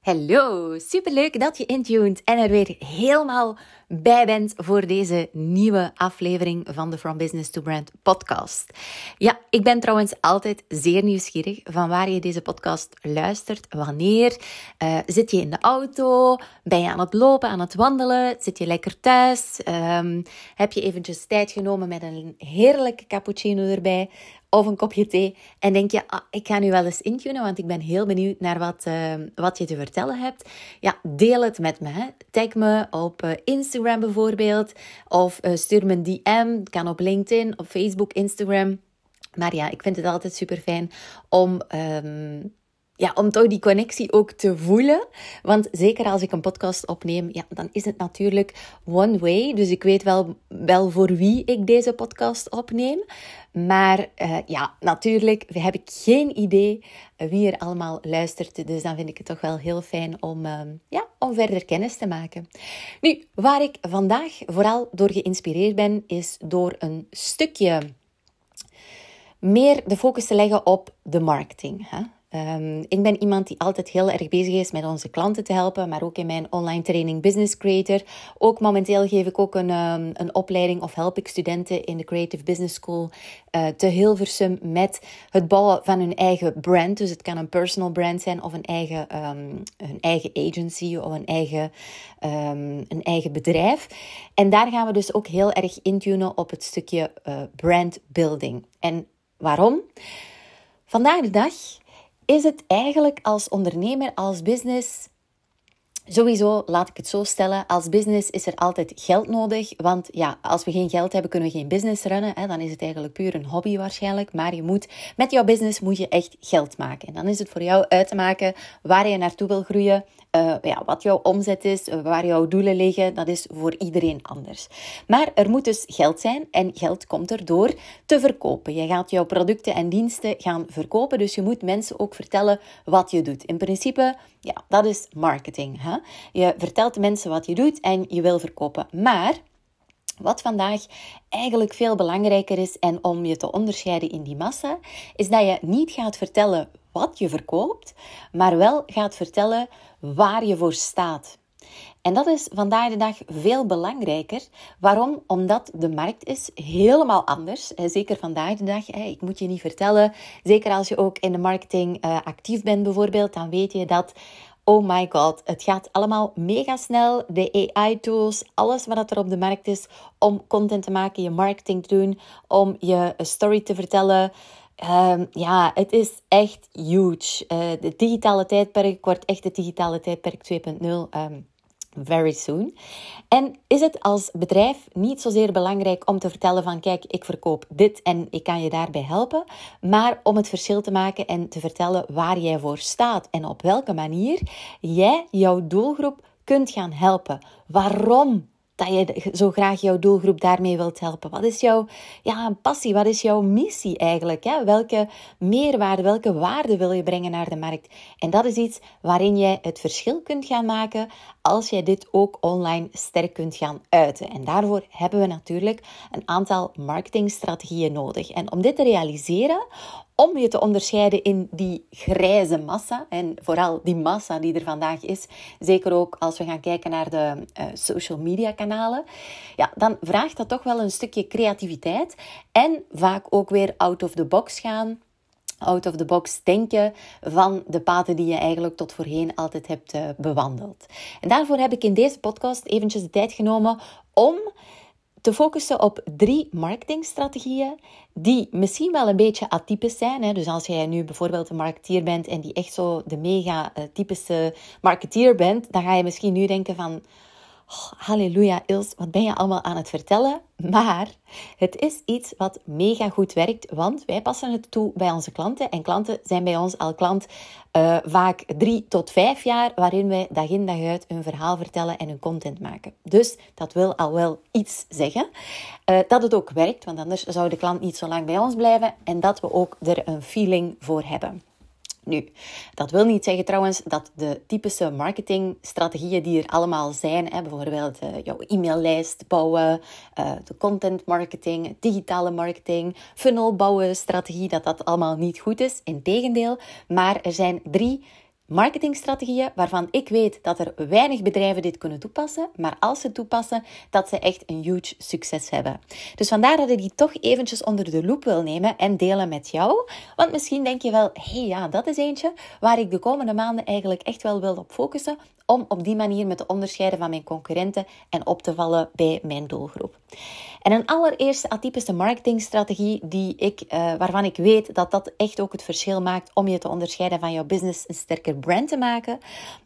Hallo, superleuk dat je intuned en er weer helemaal bij bent voor deze nieuwe aflevering van de From Business to Brand podcast. Ja, ik ben trouwens altijd zeer nieuwsgierig van waar je deze podcast luistert, wanneer. Uh, zit je in de auto? Ben je aan het lopen, aan het wandelen? Zit je lekker thuis? Um, heb je eventjes tijd genomen met een heerlijke cappuccino erbij? of een kopje thee en denk je, ah, ik ga nu wel eens intunen, want ik ben heel benieuwd naar wat, uh, wat je te vertellen hebt. Ja, deel het met me. Tag me op uh, Instagram bijvoorbeeld, of uh, stuur me een DM. kan op LinkedIn, op Facebook, Instagram. Maar ja, ik vind het altijd super fijn om um, ja, om toch die connectie ook te voelen. Want zeker als ik een podcast opneem, ja, dan is het natuurlijk one way. Dus ik weet wel, wel voor wie ik deze podcast opneem. Maar uh, ja, natuurlijk heb ik geen idee wie er allemaal luistert. Dus dan vind ik het toch wel heel fijn om, uh, ja, om verder kennis te maken. Nu, waar ik vandaag vooral door geïnspireerd ben, is door een stukje meer de focus te leggen op de marketing. Um, ik ben iemand die altijd heel erg bezig is met onze klanten te helpen, maar ook in mijn online training Business Creator. Ook momenteel geef ik ook een, um, een opleiding of help ik studenten in de Creative Business School uh, te Hilversum met het bouwen van hun eigen brand. Dus het kan een personal brand zijn of een eigen, een eigen agency of een eigen, een eigen bedrijf. En daar gaan we dus ook heel erg intunen op het stukje uh, brand building. En waarom? Vandaag de dag is het eigenlijk als ondernemer, als business Sowieso, laat ik het zo stellen, als business is er altijd geld nodig. Want ja, als we geen geld hebben, kunnen we geen business runnen. Hè? Dan is het eigenlijk puur een hobby waarschijnlijk. Maar je moet, met jouw business moet je echt geld maken. En dan is het voor jou uit te maken waar je naartoe wil groeien. Uh, ja, wat jouw omzet is, waar jouw doelen liggen, dat is voor iedereen anders. Maar er moet dus geld zijn en geld komt erdoor te verkopen. Je gaat jouw producten en diensten gaan verkopen, dus je moet mensen ook vertellen wat je doet. In principe, ja, dat is marketing. Hè? Je vertelt mensen wat je doet en je wil verkopen. Maar wat vandaag eigenlijk veel belangrijker is en om je te onderscheiden in die massa, is dat je niet gaat vertellen wat je verkoopt, maar wel gaat vertellen waar je voor staat. En dat is vandaag de dag veel belangrijker. Waarom? Omdat de markt is helemaal anders. Zeker vandaag de dag. Ik moet je niet vertellen. Zeker als je ook in de marketing eh, actief bent bijvoorbeeld. Dan weet je dat Oh my god, het gaat allemaal mega snel. De AI-tools, alles wat er op de markt is om content te maken, je marketing te doen, om je story te vertellen. Um, ja, het is echt huge. Uh, de digitale tijdperk wordt echt het digitale tijdperk 2.0. Um, very soon. En is het als bedrijf niet zozeer belangrijk om te vertellen van kijk, ik verkoop dit en ik kan je daarbij helpen, maar om het verschil te maken en te vertellen waar jij voor staat en op welke manier jij jouw doelgroep kunt gaan helpen. Waarom dat je zo graag jouw doelgroep daarmee wilt helpen? Wat is jouw ja, passie? Wat is jouw missie eigenlijk? Welke meerwaarde, welke waarde wil je brengen naar de markt? En dat is iets waarin jij het verschil kunt gaan maken als jij dit ook online sterk kunt gaan uiten. En daarvoor hebben we natuurlijk een aantal marketingstrategieën nodig. En om dit te realiseren, om je te onderscheiden in die grijze massa. En vooral die massa die er vandaag is. Zeker ook als we gaan kijken naar de uh, social media kanalen. Ja, dan vraagt dat toch wel een stukje creativiteit. En vaak ook weer out of the box gaan out of the box denken van de paden die je eigenlijk tot voorheen altijd hebt uh, bewandeld. En daarvoor heb ik in deze podcast eventjes de tijd genomen om te focussen op drie marketingstrategieën die misschien wel een beetje atypisch zijn. Hè? Dus als jij nu bijvoorbeeld een marketeer bent en die echt zo de mega uh, typische marketeer bent, dan ga je misschien nu denken van... Oh, halleluja, Ils, wat ben je allemaal aan het vertellen? Maar het is iets wat mega goed werkt, want wij passen het toe bij onze klanten. En klanten zijn bij ons al klant uh, vaak drie tot vijf jaar, waarin wij dag in dag uit hun verhaal vertellen en hun content maken. Dus dat wil al wel iets zeggen. Uh, dat het ook werkt, want anders zou de klant niet zo lang bij ons blijven. En dat we ook er een feeling voor hebben. Nu, dat wil niet zeggen trouwens dat de typische marketingstrategieën die er allemaal zijn, hè, bijvoorbeeld uh, jouw e-maillijst bouwen, uh, de content marketing, digitale marketing, funnel bouwen, strategie, dat dat allemaal niet goed is. Integendeel, maar er zijn drie marketingstrategieën waarvan ik weet dat er weinig bedrijven dit kunnen toepassen, maar als ze toepassen, dat ze echt een huge succes hebben. Dus vandaar dat ik die toch eventjes onder de loep wil nemen en delen met jou. Want misschien denk je wel, hé hey, ja, dat is eentje waar ik de komende maanden eigenlijk echt wel wil op focussen, om op die manier me te onderscheiden van mijn concurrenten en op te vallen bij mijn doelgroep. En een allereerste atypische marketingstrategie die ik, uh, waarvan ik weet dat dat echt ook het verschil maakt om je te onderscheiden van jouw business een sterker brand te maken,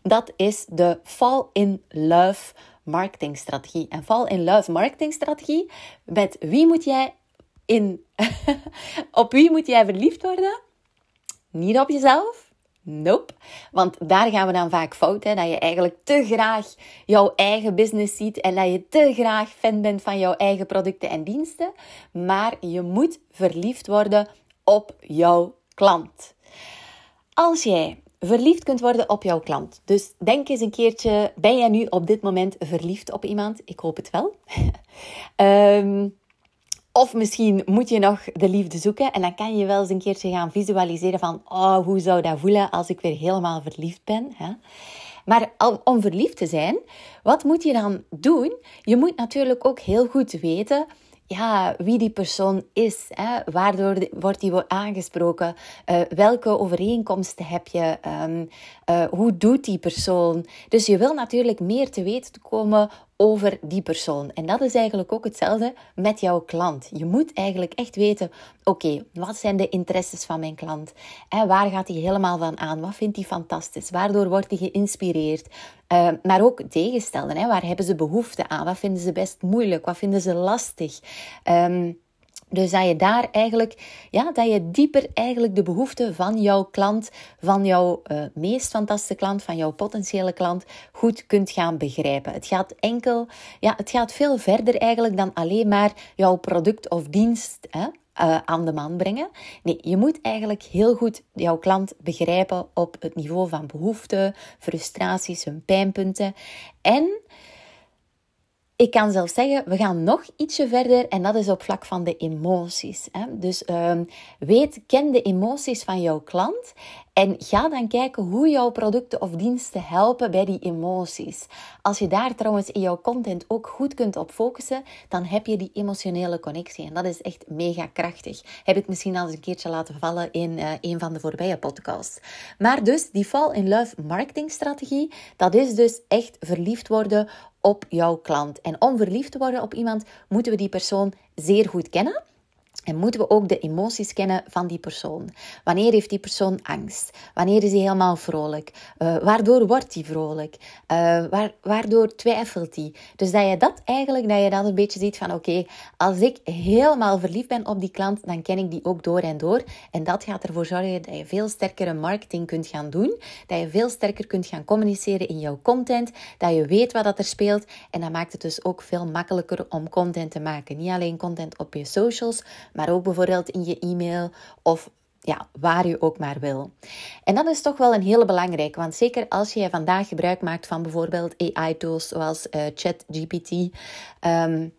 dat is de Fall in Love marketingstrategie. En Fall in Love marketingstrategie, met wie moet jij in, op wie moet jij verliefd worden? Niet op jezelf, Nope. Want daar gaan we dan vaak fout. Hè? Dat je eigenlijk te graag jouw eigen business ziet en dat je te graag fan bent van jouw eigen producten en diensten. Maar je moet verliefd worden op jouw klant. Als jij verliefd kunt worden op jouw klant. Dus denk eens een keertje, ben jij nu op dit moment verliefd op iemand? Ik hoop het wel. um, Of misschien moet je nog de liefde zoeken en dan kan je wel eens een keertje gaan visualiseren van, oh, hoe zou dat voelen als ik weer helemaal verliefd ben? Hè? Maar om verliefd te zijn, wat moet je dan doen? Je moet natuurlijk ook heel goed weten ja, wie die persoon is. Hè? Waardoor wordt die aangesproken? Uh, welke overeenkomsten heb je? Um, uh, hoe doet die persoon? Dus je wil natuurlijk meer te weten komen over die persoon. En dat is eigenlijk ook hetzelfde met jouw klant. Je moet eigenlijk echt weten, oké, wat zijn de interesses van mijn klant? En waar gaat hij helemaal van aan? Wat vindt hij fantastisch? Waardoor wordt hij geïnspireerd? Uh, maar ook tegenstellen, hè? waar hebben ze behoefte aan? Wat vinden ze best moeilijk? Wat vinden ze lastig? Um, dus dat je daar eigenlijk, ja, dat je dieper eigenlijk de behoeften van jouw klant, van jouw uh, meest fantastische klant, van jouw potentiële klant, goed kunt gaan begrijpen. Het gaat enkel, ja, het gaat veel verder eigenlijk dan alleen maar jouw product of dienst hè, uh, aan de man brengen. Nee, je moet eigenlijk heel goed jouw klant begrijpen op het niveau van behoeften, frustraties, hun pijnpunten. En ik kan zelfs zeggen, we gaan nog ietsje verder en dat is op vlak van de emoties. Hè? Dus um, weet, ken de emoties van jouw klant en ga dan kijken hoe jouw producten of diensten helpen bij die emoties. Als je daar trouwens in jouw content ook goed kunt op focussen, dan heb je die emotionele connectie. En dat is echt mega krachtig. Heb ik misschien al eens een keertje laten vallen in uh, een van de voorbije podcasts. Maar dus die fall in love marketingstrategie, dat is dus echt verliefd worden op jouw klant. En om verliefd te worden op iemand, moeten we die persoon zeer goed kennen. En moeten we ook de emoties kennen van die persoon. Wanneer heeft die persoon angst? Wanneer is hij helemaal vrolijk? Uh, waardoor wordt hij vrolijk? Uh, waar, waardoor twijfelt hij? Dus dat je dat eigenlijk, dat je dat een beetje ziet van oké, als ik helemaal verliefd ben op die klant, dan ken ik die ook door en door. En dat gaat ervoor zorgen dat je veel sterkere marketing kunt gaan doen. Dat je veel sterker kunt gaan communiceren in jouw content. Dat je weet wat dat er speelt. En dat maakt het dus ook veel makkelijker om content te maken. Niet alleen content op je socials, maar ook bijvoorbeeld in je e-mail of ja, waar je ook maar wil. En dat is toch wel een hele belangrijke, want zeker als je vandaag gebruik maakt van bijvoorbeeld AI-tools zoals uh, ChatGPT. Um,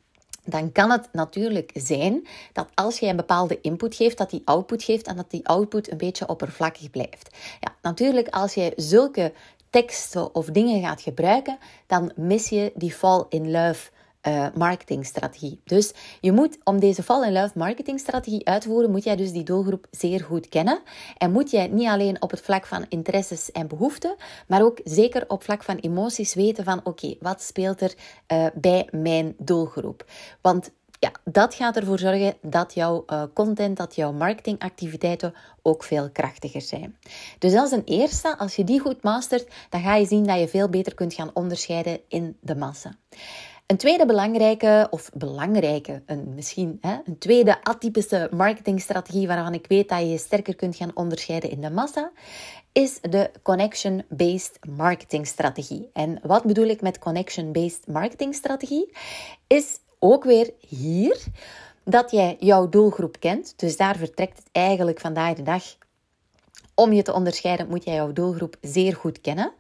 dan kan het natuurlijk zijn dat als je een bepaalde input geeft, dat die output geeft en dat die output een beetje oppervlakkig blijft. Ja, natuurlijk, als je zulke teksten of dingen gaat gebruiken, dan mis je die fall in love uh, marketingstrategie. Dus je moet, om deze fall in love marketingstrategie uit te voeren, moet jij dus die doelgroep zeer goed kennen. En moet jij niet alleen op het vlak van interesses en behoeften, maar ook zeker op vlak van emoties weten van oké, wat speelt er uh, bij mijn doelgroep? Want ja, dat gaat ervoor zorgen dat jouw uh, content, dat jouw marketingactiviteiten ook veel krachtiger zijn. Dus is een eerste. Als je die goed mastert, dan ga je zien dat je veel beter kunt gaan onderscheiden in de massa. Een tweede belangrijke, of belangrijke, een, misschien hè, een tweede atypische marketingstrategie waarvan ik weet dat je je sterker kunt gaan onderscheiden in de massa, is de connection-based marketingstrategie. En wat bedoel ik met connection-based marketingstrategie? Is ook weer hier dat jij jouw doelgroep kent. Dus daar vertrekt het eigenlijk vandaag de dag. Om je te onderscheiden moet jij jouw doelgroep zeer goed kennen.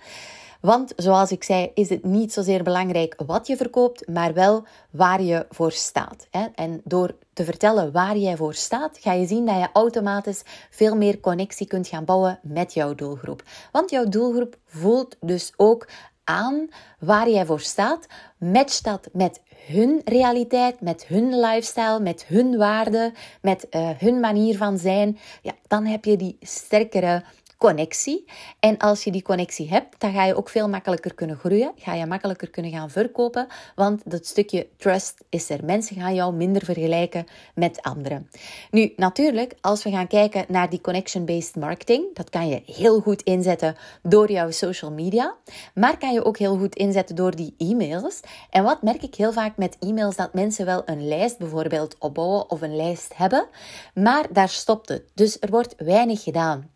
Want zoals ik zei, is het niet zozeer belangrijk wat je verkoopt, maar wel waar je voor staat. En door te vertellen waar jij voor staat, ga je zien dat je automatisch veel meer connectie kunt gaan bouwen met jouw doelgroep. Want jouw doelgroep voelt dus ook aan waar jij voor staat. Match dat met hun realiteit, met hun lifestyle, met hun waarden, met uh, hun manier van zijn. Ja, dan heb je die sterkere connectie. En als je die connectie hebt, dan ga je ook veel makkelijker kunnen groeien. Ga je makkelijker kunnen gaan verkopen. Want dat stukje trust is er. Mensen gaan jou minder vergelijken met anderen. Nu, natuurlijk, als we gaan kijken naar die connection-based marketing, dat kan je heel goed inzetten door jouw social media. Maar kan je ook heel goed inzetten door die e-mails. En wat merk ik heel vaak met e-mails? Dat mensen wel een lijst bijvoorbeeld opbouwen of een lijst hebben. Maar daar stopt het. Dus er wordt weinig gedaan.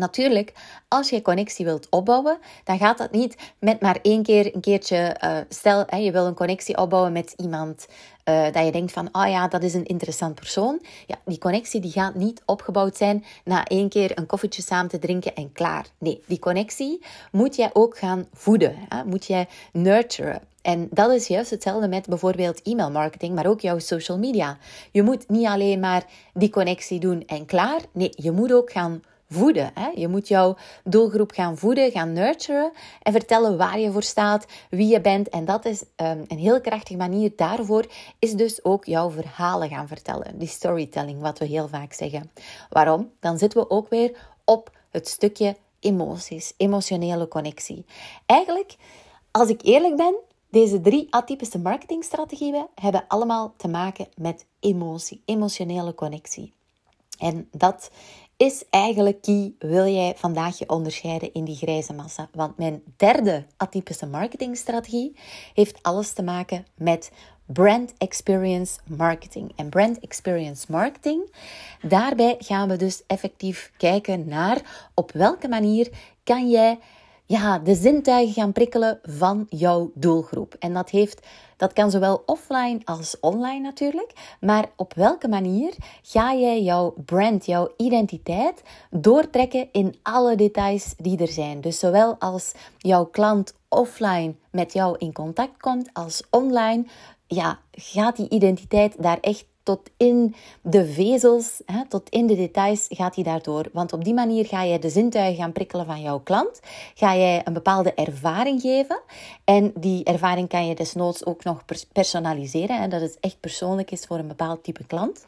Natuurlijk, als je connectie wilt opbouwen, dan gaat dat niet met maar één keer een keertje. Uh, stel, hè, je wil een connectie opbouwen met iemand uh, dat je denkt van, oh ja, dat is een interessant persoon. Ja, die connectie die gaat niet opgebouwd zijn na één keer een koffietje samen te drinken en klaar. Nee, die connectie moet jij ook gaan voeden. Hè? Moet jij nurturen. En dat is juist hetzelfde met bijvoorbeeld e-mail marketing, maar ook jouw social media. Je moet niet alleen maar die connectie doen en klaar. Nee, je moet ook gaan voeden. Hè? Je moet jouw doelgroep gaan voeden, gaan nurturen en vertellen waar je voor staat, wie je bent. En dat is um, een heel krachtige manier daarvoor, is dus ook jouw verhalen gaan vertellen. Die storytelling, wat we heel vaak zeggen. Waarom? Dan zitten we ook weer op het stukje emoties, emotionele connectie. Eigenlijk, als ik eerlijk ben, deze drie atypische marketingstrategieën hebben allemaal te maken met emotie, emotionele connectie. En dat is eigenlijk key, wil jij vandaag je onderscheiden in die grijze massa. Want mijn derde atypische marketingstrategie heeft alles te maken met brand experience marketing. En brand experience marketing, daarbij gaan we dus effectief kijken naar op welke manier kan jij ja, de zintuigen gaan prikkelen van jouw doelgroep. En dat, heeft, dat kan zowel offline als online natuurlijk. Maar op welke manier ga jij jouw brand, jouw identiteit doortrekken in alle details die er zijn? Dus zowel als jouw klant offline met jou in contact komt, als online, ja, gaat die identiteit daar echt tot in de vezels, hè, tot in de details gaat hij daardoor. Want op die manier ga je de zintuigen gaan prikkelen van jouw klant. Ga jij een bepaalde ervaring geven. En die ervaring kan je desnoods ook nog personaliseren. Hè, dat het echt persoonlijk is voor een bepaald type klant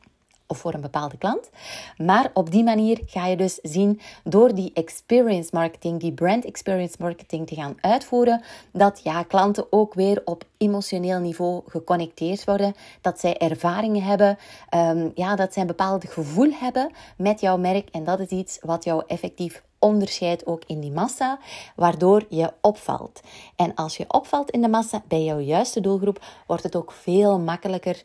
of voor een bepaalde klant. Maar op die manier ga je dus zien door die experience marketing, die brand experience marketing te gaan uitvoeren, dat ja, klanten ook weer op emotioneel niveau geconnecteerd worden, dat zij ervaringen hebben, um, ja, dat zij een bepaald gevoel hebben met jouw merk en dat is iets wat jou effectief onderscheidt ook in die massa, waardoor je opvalt. En als je opvalt in de massa bij jouw juiste doelgroep, wordt het ook veel makkelijker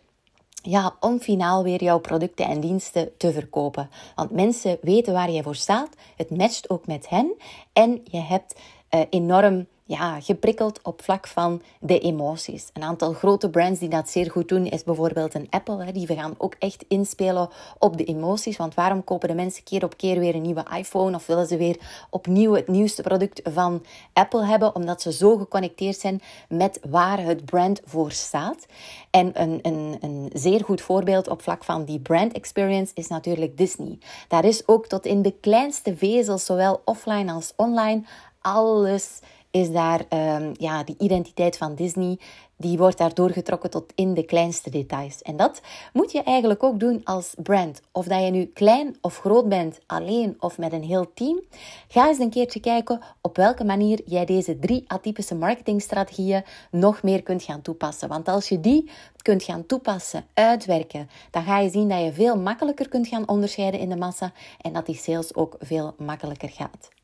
ja, om finaal weer jouw producten en diensten te verkopen. Want mensen weten waar je voor staat. Het matcht ook met hen. En je hebt uh, enorm ja, geprikkeld op vlak van de emoties. Een aantal grote brands die dat zeer goed doen, is bijvoorbeeld een Apple. Hè. Die gaan ook echt inspelen op de emoties. Want waarom kopen de mensen keer op keer weer een nieuwe iPhone? Of willen ze weer opnieuw het nieuwste product van Apple hebben? Omdat ze zo geconnecteerd zijn met waar het brand voor staat. En een, een, een zeer goed voorbeeld op vlak van die brand experience is natuurlijk Disney. Daar is ook tot in de kleinste vezels, zowel offline als online, alles is daar um, ja, die identiteit van Disney die wordt daardoor getrokken tot in de kleinste details. En dat moet je eigenlijk ook doen als brand. Of dat je nu klein of groot bent, alleen of met een heel team. Ga eens een keertje kijken op welke manier jij deze drie atypische marketingstrategieën nog meer kunt gaan toepassen. Want als je die kunt gaan toepassen, uitwerken, dan ga je zien dat je veel makkelijker kunt gaan onderscheiden in de massa en dat die sales ook veel makkelijker gaat.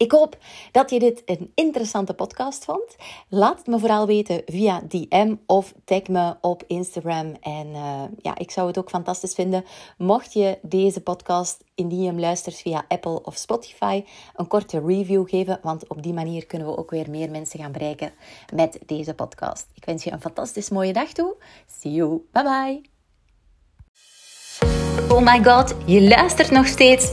Ik hoop dat je dit een interessante podcast vond. Laat het me vooral weten via DM of tag me op Instagram. En uh, ja, ik zou het ook fantastisch vinden mocht je deze podcast, indien je hem luistert via Apple of Spotify, een korte review geven. Want op die manier kunnen we ook weer meer mensen gaan bereiken met deze podcast. Ik wens je een fantastisch mooie dag toe. See you. Bye bye. Oh my god, je luistert nog steeds